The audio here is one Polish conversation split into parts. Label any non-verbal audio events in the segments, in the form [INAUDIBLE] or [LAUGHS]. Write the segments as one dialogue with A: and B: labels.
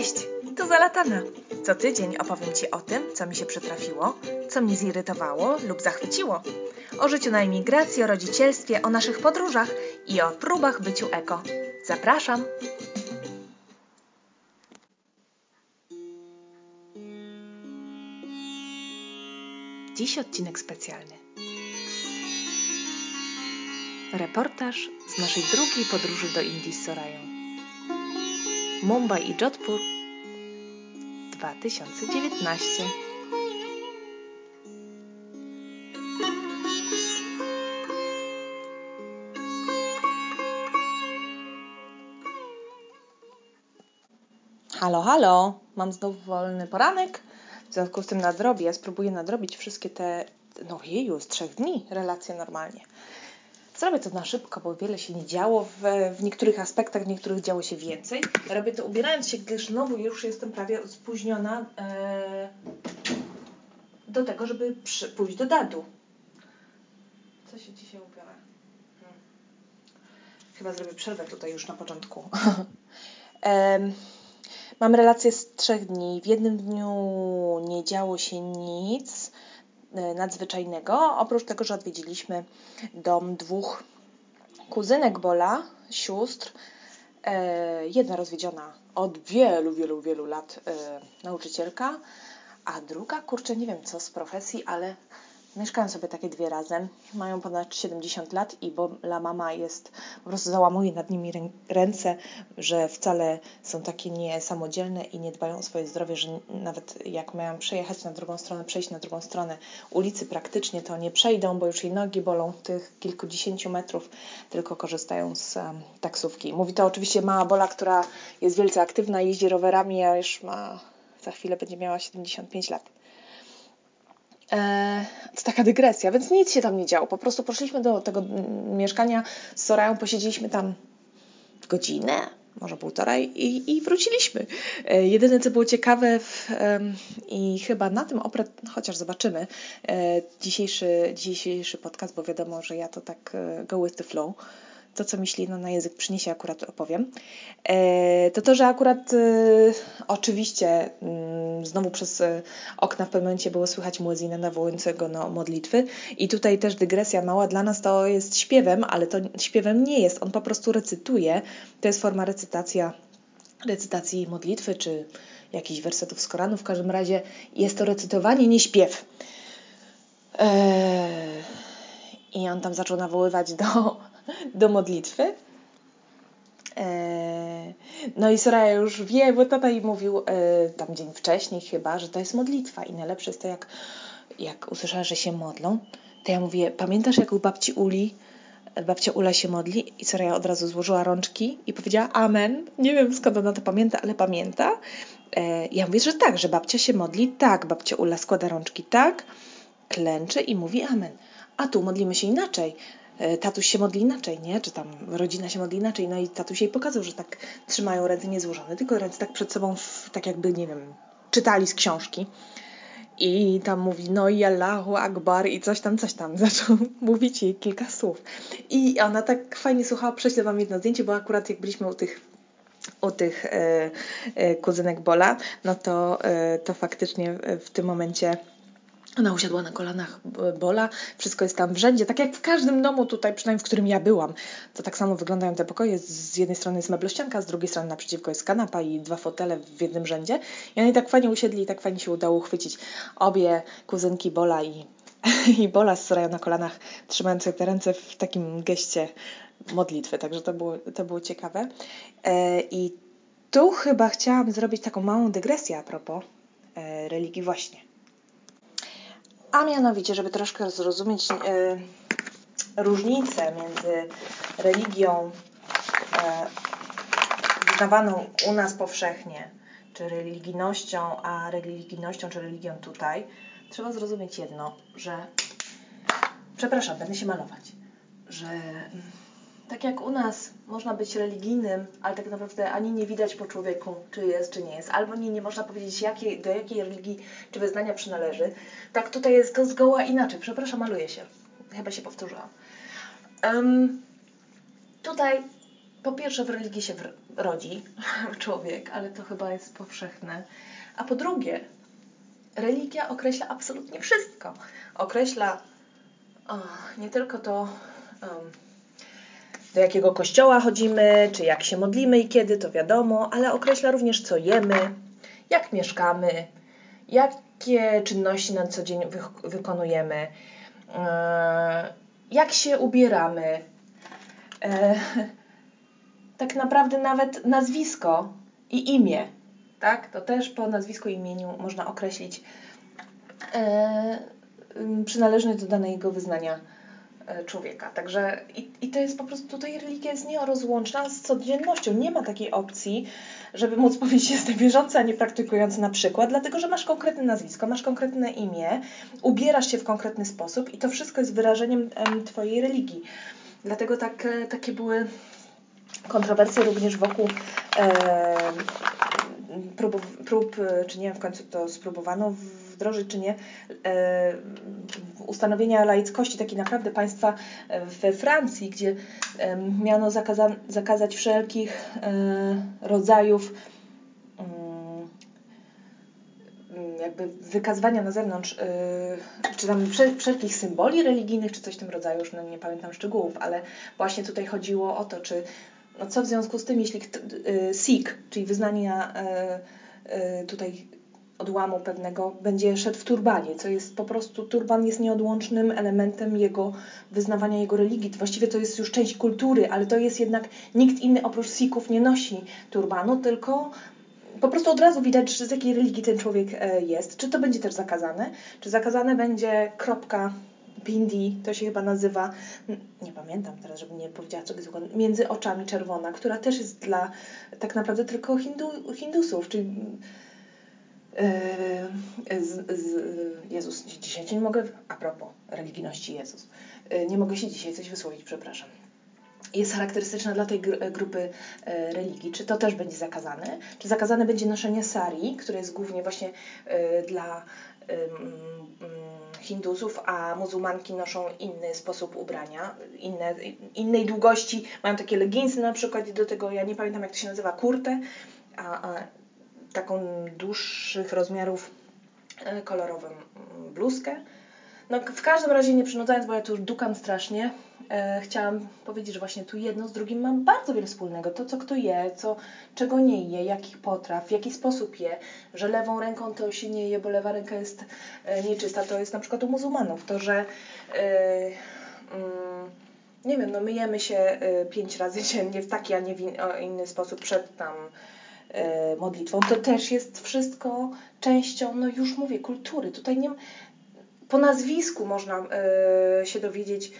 A: Cześć, tu Zalatana. Co tydzień opowiem Ci o tym, co mi się przytrafiło, co mnie zirytowało lub zachwyciło. O życiu na emigracji, o rodzicielstwie, o naszych podróżach i o próbach byciu eko. Zapraszam! Dziś odcinek specjalny. Reportaż z naszej drugiej podróży do Indii z Sorają. Mumbai i Jodhpur. 2019 Halo, halo, mam znowu wolny poranek, w związku z tym nadrobię, spróbuję nadrobić wszystkie te, no jeju, z trzech dni relacje normalnie. Zrobię to na szybko, bo wiele się nie działo w, w niektórych aspektach, w niektórych działo się więcej. Robię to ubierając się, gdyż znowu już jestem prawie spóźniona e, do tego, żeby przy, pójść do dadu. Co się dzisiaj ubiorę? Hmm. Chyba zrobię przerwę tutaj już na początku. [LAUGHS] e, mam relację z trzech dni. W jednym dniu nie działo się nic nadzwyczajnego, oprócz tego, że odwiedziliśmy dom dwóch kuzynek Bola, sióstr, e, jedna rozwiedziona od wielu, wielu, wielu lat e, nauczycielka, a druga, kurczę, nie wiem co z profesji, ale Mieszkają sobie takie dwie razem, mają ponad 70 lat i bo la mama jest, po prostu załamuje nad nimi ręce, że wcale są takie niesamodzielne i nie dbają o swoje zdrowie, że nawet jak mają przejechać na drugą stronę, przejść na drugą stronę ulicy praktycznie, to nie przejdą, bo już jej nogi bolą tych kilkudziesięciu metrów, tylko korzystają z um, taksówki. Mówi to oczywiście mała Bola, która jest wielce aktywna, jeździ rowerami, a już ma, za chwilę będzie miała 75 lat. E, to taka dygresja, więc nic się tam nie działo. Po prostu poszliśmy do tego mieszkania z Sorają, posiedzieliśmy tam godzinę, może półtorej i, i wróciliśmy. E, jedyne, co było ciekawe w, i chyba na tym oprę, chociaż zobaczymy, e, dzisiejszy, dzisiejszy podcast, bo wiadomo, że ja to tak go with the flow, to, co mi ślina na język przyniesie, akurat opowiem. E, to to, że akurat e, oczywiście mm, znowu przez e, okna w pewnym momencie było słychać muezina nawołującego no, modlitwy. I tutaj też dygresja mała, dla nas to jest śpiewem, ale to śpiewem nie jest, on po prostu recytuje, to jest forma recytacja, recytacji modlitwy, czy jakichś wersetów z Koranu, w każdym razie jest to recytowanie, nie śpiew. I on tam zaczął nawoływać do do modlitwy. E, no i Soraya już wie, bo tata jej mówił e, tam dzień wcześniej chyba, że to jest modlitwa i najlepsze jest to, jak, jak usłyszała, że się modlą, to ja mówię, pamiętasz jak u babci Uli babcia Ula się modli i Soraya od razu złożyła rączki i powiedziała amen. Nie wiem skąd ona to pamięta, ale pamięta. E, ja mówię, że tak, że babcia się modli, tak, babcia Ula składa rączki, tak, klęczy i mówi amen. A tu modlimy się inaczej. E, tatuś się modli inaczej, nie? Czy tam rodzina się modli inaczej. No i tatuś jej pokazał, że tak trzymają ręce niezłożone, tylko ręce tak przed sobą, w, tak jakby, nie wiem, czytali z książki. I tam mówi, no i Allahu Akbar i coś tam, coś tam. [LAUGHS] Zaczął mówić jej kilka słów. I ona tak fajnie słuchała. Prześlę Wam jedno zdjęcie, bo akurat jak byliśmy u tych u tych e, e, kuzynek Bola, no to, e, to faktycznie w tym momencie ona usiadła na kolanach Bola, wszystko jest tam w rzędzie, tak jak w każdym domu tutaj, przynajmniej w którym ja byłam. To tak samo wyglądają te pokoje. Z jednej strony jest meblościanka, z drugiej strony naprzeciwko jest kanapa i dwa fotele w jednym rzędzie. I oni tak fajnie usiedli i tak fajnie się udało uchwycić obie kuzynki Bola i, [LAUGHS] i Bola z Sorają na kolanach, trzymające te ręce w takim geście modlitwy. Także to było, to było ciekawe. E, I tu chyba chciałam zrobić taką małą dygresję a propos e, religii właśnie a mianowicie, żeby troszkę zrozumieć e, różnicę między religią e, wyznawaną u nas powszechnie, czy religijnością, a religijnością, czy religią tutaj, trzeba zrozumieć jedno, że przepraszam, będę się malować, że tak jak u nas można być religijnym, ale tak naprawdę ani nie widać po człowieku, czy jest, czy nie jest, albo nie, nie można powiedzieć, do jakiej religii czy wyznania przynależy, tak tutaj jest to zgoła inaczej. Przepraszam, maluję się. Chyba się powtórzyłam. Um, tutaj po pierwsze w religii się rodzi [LAUGHS] człowiek, ale to chyba jest powszechne. A po drugie, religia określa absolutnie wszystko. Określa nie tylko to, um, do jakiego kościoła chodzimy, czy jak się modlimy i kiedy, to wiadomo, ale określa również, co jemy, jak mieszkamy, jakie czynności na co dzień wy wykonujemy, e, jak się ubieramy. E, [LAUGHS] tak naprawdę nawet nazwisko i imię, tak? To też po nazwisku i imieniu można określić e, przynależność do danego wyznania człowieka. Także i, i to jest po prostu, tutaj religia jest nierozłączna z codziennością. Nie ma takiej opcji, żeby móc [LAUGHS] powiedzieć, jestem wierzący, a nie praktykujący na przykład, dlatego, że masz konkretne nazwisko, masz konkretne imię, ubierasz się w konkretny sposób i to wszystko jest wyrażeniem em, Twojej religii. Dlatego tak, e, takie były kontrowersje również wokół e, prób, prób, czy nie wiem w końcu to spróbowano wdrożyć, czy nie, e, ustanowienia laickości, takiej naprawdę państwa we Francji, gdzie e, miano zakaza, zakazać wszelkich e, rodzajów mm, jakby wykazywania na zewnątrz, yy, czy tam wszelkich symboli religijnych, czy coś w tym rodzaju, już no nie pamiętam szczegółów, ale właśnie tutaj chodziło o to, czy no co w związku z tym, jeśli Sikh, czyli wyznania tutaj odłamu pewnego, będzie szedł w turbanie, co jest po prostu, turban jest nieodłącznym elementem jego wyznawania jego religii. Właściwie to jest już część kultury, ale to jest jednak, nikt inny oprócz Sikhów nie nosi turbanu, tylko po prostu od razu widać, z jakiej religii ten człowiek e, jest. Czy to będzie też zakazane? Czy zakazane będzie kropka Bindi, to się chyba nazywa, nie pamiętam teraz, żeby nie powiedziała czegoś złego, między oczami czerwona, która też jest dla tak naprawdę tylko hindu, hindusów, czyli z, z, Jezus, dzisiaj nie mogę, a propos religijności Jezus, yy, nie mogę się dzisiaj coś wysłowić, przepraszam. Jest charakterystyczna dla tej grupy e, religii. Czy to też będzie zakazane? Czy zakazane będzie noszenie sari, które jest głównie właśnie dla Hindusów, a muzułmanki noszą inny sposób ubrania, inne, innej długości, mają takie leginsy na przykład do tego, ja nie pamiętam jak to się nazywa, kurtę, a, a taką dłuższych rozmiarów e, kolorową mm, bluzkę. No, w każdym razie nie przynudzając, bo ja tu dukam strasznie, e, chciałam powiedzieć, że właśnie tu jedno z drugim ma bardzo wiele wspólnego. To, co kto je, co, czego nie je, jakich potraw, w jaki sposób je, że lewą ręką to się nie je, bo lewa ręka jest e, nieczysta. To jest na przykład u muzułmanów. To, że e, mm, nie wiem, no myjemy się e, pięć razy dziennie w taki, a nie w in, inny sposób przed tam modlitwą. To też jest wszystko częścią, no już mówię, kultury. Tutaj nie po nazwisku można y, się dowiedzieć,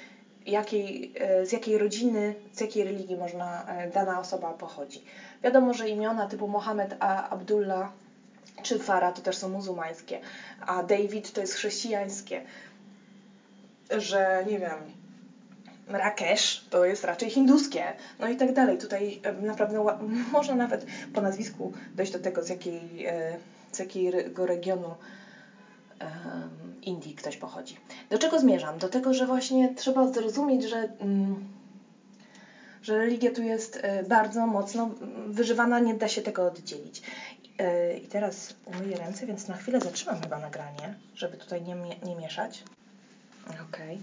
A: jakiej, y, z jakiej rodziny, z jakiej religii można, dana osoba pochodzi. Wiadomo, że imiona typu Mohamed a Abdullah czy Farah to też są muzułmańskie, a David to jest chrześcijańskie. Że nie wiem, Rakesz to jest raczej hinduskie, no i tak dalej. Tutaj naprawdę [LAUGHS] można nawet po nazwisku dojść do tego, z, jakiej, z jakiego regionu Indii ktoś pochodzi. Do czego zmierzam? Do tego, że właśnie trzeba zrozumieć, że, mm, że religia tu jest e, bardzo mocno wyżywana, nie da się tego oddzielić. E, I teraz umyję ręce, więc na chwilę zatrzymam chyba nagranie, żeby tutaj nie, nie mieszać. Okej.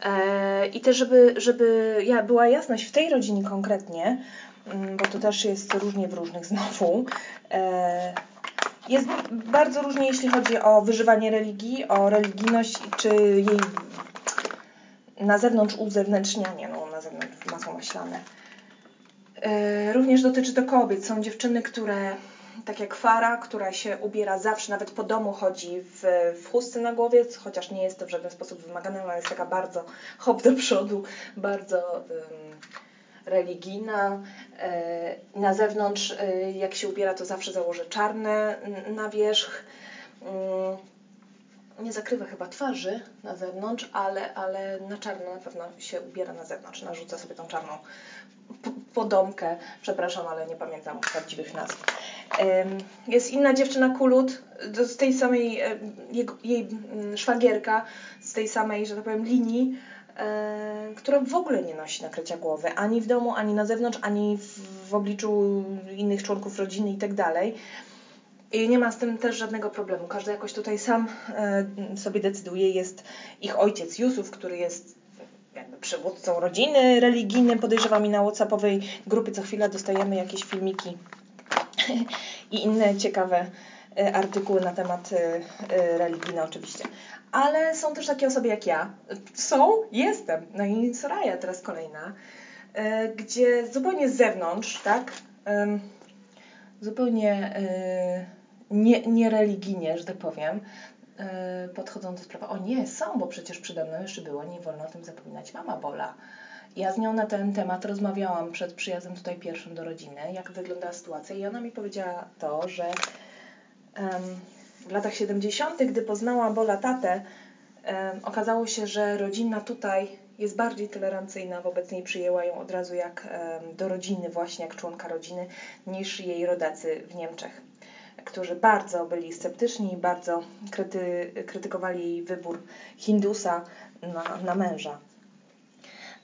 A: Okay. E, I też, żeby, żeby ja była jasność w tej rodzinie konkretnie, mm, bo to też jest różnie w różnych znowu, jest bardzo różnie, jeśli chodzi o wyżywanie religii, o religijność, czy jej na zewnątrz uzewnętrznianie, no na zewnątrz masło maślane. Yy, również dotyczy to kobiet. Są dziewczyny, które, tak jak Fara, która się ubiera zawsze, nawet po domu chodzi w, w chustce na głowie, chociaż nie jest to w żaden sposób wymagane, ale jest taka bardzo hop do przodu, bardzo... Yy, religijna. E, na zewnątrz, e, jak się ubiera, to zawsze założę czarne na wierzch. Mm, nie zakrywa chyba twarzy na zewnątrz, ale, ale na czarno na pewno się ubiera na zewnątrz. Narzuca sobie tą czarną podomkę. Przepraszam, ale nie pamiętam prawdziwych nazw. Jest inna dziewczyna Kulut, z tej samej, jej, jej mm, szwagierka, z tej samej, że tak powiem, linii e, która w ogóle nie nosi nakrycia głowy, ani w domu, ani na zewnątrz, ani w, obliczu innych członków rodziny i tak. I nie ma z tym też żadnego problemu. Każdy jakoś tutaj sam e, sobie decyduje. Jest ich ojciec Jusuf, który jest jakby przywódcą rodziny religijnym, podejrzewam i na Whatsappowej grupie co chwilę dostajemy jakieś filmiki [LAUGHS] i inne ciekawe e, artykuły na temat e, e, religijne oczywiście. Ale są też takie osoby jak ja. Są? Jestem. No i Soraya teraz kolejna, gdzie zupełnie z zewnątrz, tak? Zupełnie nie, niereligijnie, że tak powiem, podchodzą do sprawy. O nie, są, bo przecież przede mną jeszcze było, nie wolno o tym zapominać, mama Bola. Ja z nią na ten temat rozmawiałam przed przyjazdem tutaj pierwszym do rodziny, jak wyglądała sytuacja i ona mi powiedziała to, że um, w latach 70., gdy poznała Bola tatę, um, okazało się, że rodzina tutaj jest bardziej tolerancyjna, wobec niej przyjęła ją od razu jak um, do rodziny, właśnie jak członka rodziny, niż jej rodacy w Niemczech, którzy bardzo byli sceptyczni i bardzo kryty, krytykowali jej wybór Hindusa na, na męża.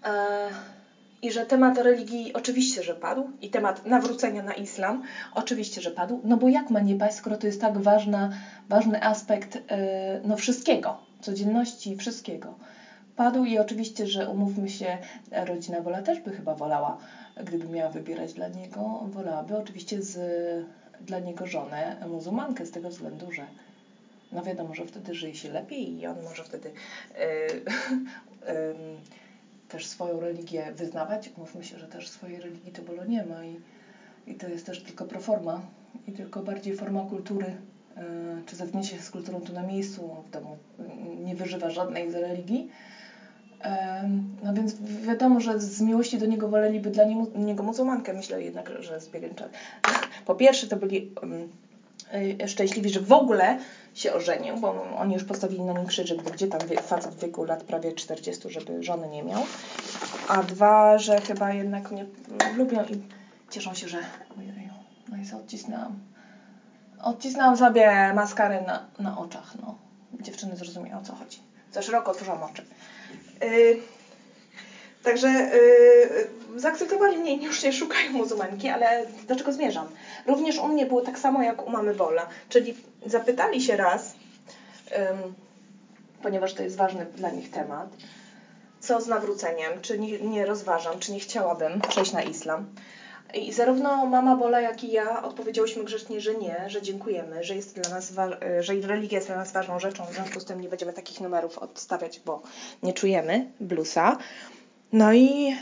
A: E, I że temat religii oczywiście, że padł, i temat nawrócenia na islam oczywiście, że padł, no bo jak ma nie paść, skoro to jest tak ważna, ważny aspekt e, no wszystkiego, codzienności, wszystkiego. Padł i oczywiście, że umówmy się, rodzina Wola też by chyba wolała, gdyby miała wybierać dla niego, wolałaby oczywiście z, dla niego żonę muzułmankę z tego względu, że no wiadomo, że wtedy żyje się lepiej i on może wtedy [LAUGHS] yy, yy, też swoją religię wyznawać. Mówmy się, że też swojej religii to bolo nie ma i, i to jest też tylko proforma i tylko bardziej forma kultury, yy, czy zetknie się z kulturą tu na miejscu, w domu nie wyżywa żadnej z religii. No więc wiadomo, że z miłości do niego woleliby dla niego muzułmankę. Myślę jednak, że z biegiem czasu. [LAUGHS] Po pierwsze to byli um, szczęśliwi, że w ogóle się ożenił, bo oni już postawili na nim krzyżyk, bo gdzie tam facet w wieku lat prawie 40, żeby żony nie miał. A dwa, że chyba jednak mnie lubią i cieszą się, że no i co odcisnęłam. Odcisnęłam sobie maskarę na, na oczach, no. Dziewczyny zrozumiały o co chodzi. Za szeroko otworzyłam oczy. Yy, Także yy, zaakceptowali mnie i już nie szukają muzułmanki, ale do czego zmierzam? Również u mnie było tak samo jak u mamy Bola, czyli zapytali się raz, yy, ponieważ to jest ważny dla nich temat, co z nawróceniem, czy nie, nie rozważam, czy nie chciałabym przejść na islam. I zarówno mama Bola, jak i ja odpowiedziałyśmy grzecznie, że nie, że dziękujemy, że jest dla nas, że religia jest dla nas ważną rzeczą, w związku z tym nie będziemy takich numerów odstawiać, bo nie czujemy bluesa. No i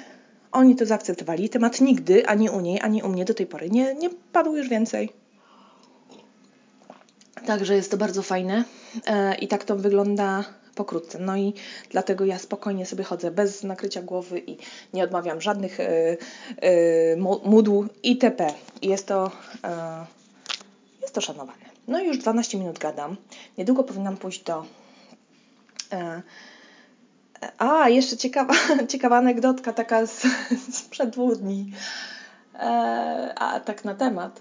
A: oni to zaakceptowali. Temat nigdy, ani u niej, ani u mnie do tej pory nie, nie padł już więcej. Także jest to bardzo fajne e, i tak to wygląda pokrótce. No i dlatego ja spokojnie sobie chodzę bez nakrycia głowy i nie odmawiam żadnych y, y, módł itp. Jest to, jest to szanowane. No i już 12 minut gadam. Niedługo powinnam pójść do a, jeszcze ciekawa, [LAUGHS] ciekawa anegdotka taka z, [LAUGHS] sprzed dwóch dni. E, a tak na temat.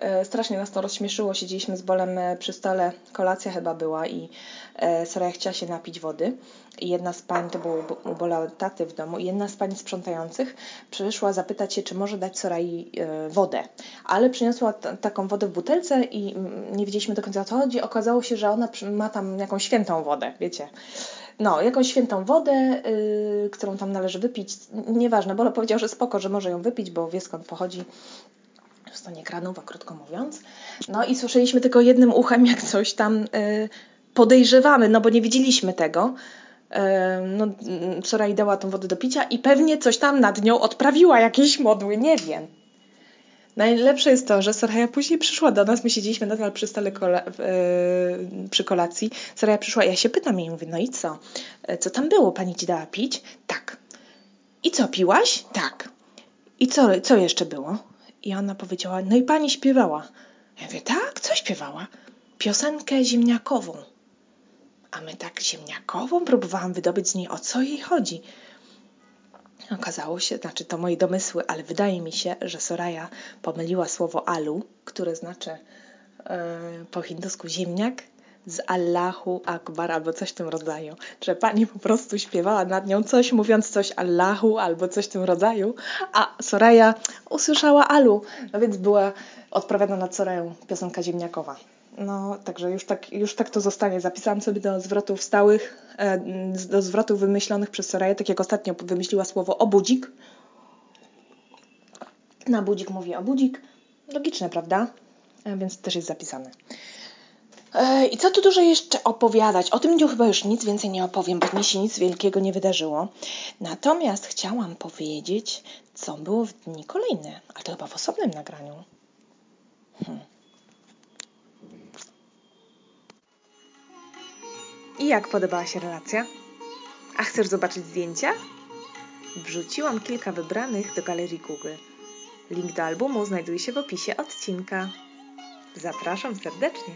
A: E, strasznie nas to rozśmieszyło. Siedzieliśmy z Bolem e, przy stole, kolacja chyba była i e, Soraya chciała się napić wody. I jedna z pań, to było u Bola taty w domu, i jedna z pań sprzątających przyszła zapytać się, czy może dać Sorai e, wodę. Ale przyniosła taką wodę w butelce i mm, nie wiedzieliśmy do końca o co chodzi. Okazało się, że ona ma tam jakąś świętą wodę, wiecie no, jakąś świętą wodę, yy, którą tam należy wypić. Nieważne, Bolo powiedział, że spoko, że może ją wypić, bo wie skąd pochodzi. To nie kranowa, krótko mówiąc. No i słyszeliśmy tylko jednym uchem, jak coś tam yy, podejrzewamy, no bo nie widzieliśmy tego. Yy, no, Soraya dała tą wodę do picia i pewnie coś tam nad nią odprawiła, jakieś modły, nie wiem. Najlepsze jest to, że Soraya później przyszła do nas, my siedzieliśmy nadal przy stole kola, yy, przy kolacji. Soraya przyszła, ja się pytam jej, mówię, no i co? E, co tam było? Pani ci dała pić? Tak. I co, piłaś? Tak. I co, co jeszcze było? I ona powiedziała, no i pani śpiewała. Ja mówię, tak? Co śpiewała? Piosenkę ziemniakową. A my tak ziemniakową próbowałam wydobyć z niej, o co jej chodzi. Okazało się, znaczy to moje domysły, ale wydaje mi się, że Soraya pomyliła słowo alu, które znaczy yy, po hindusku ziemniak, z Allahu Akbar albo coś w tym rodzaju. Że pani po prostu śpiewała nad nią coś, mówiąc coś Allahu albo coś w tym rodzaju, a Soraya usłyszała Alu, no więc była odpowiadana na Sorają piosenka ziemniakowa. No, także już tak, już tak to zostanie. Zapisałam sobie do zwrotów stałych, e, do zwrotów wymyślonych przez Soraję, tak jak ostatnio wymyśliła słowo obudzik. Na budzik mówię obudzik. Logiczne, prawda? E, więc też jest zapisane. E, I co tu dużo jeszcze opowiadać? O tym dniu chyba już nic więcej nie opowiem, bo mi się nic wielkiego nie wydarzyło. Natomiast chciałam powiedzieć, co było w dni kolejne, ale to chyba w osobnym nagraniu. Hmm. I jak podobała się relacja? A chcesz zobaczyć zdjęcia? Wrzuciłam kilka wybranych do galerii Google. Link do albumu znajduje się w opisie odcinka. Zapraszam serdecznie.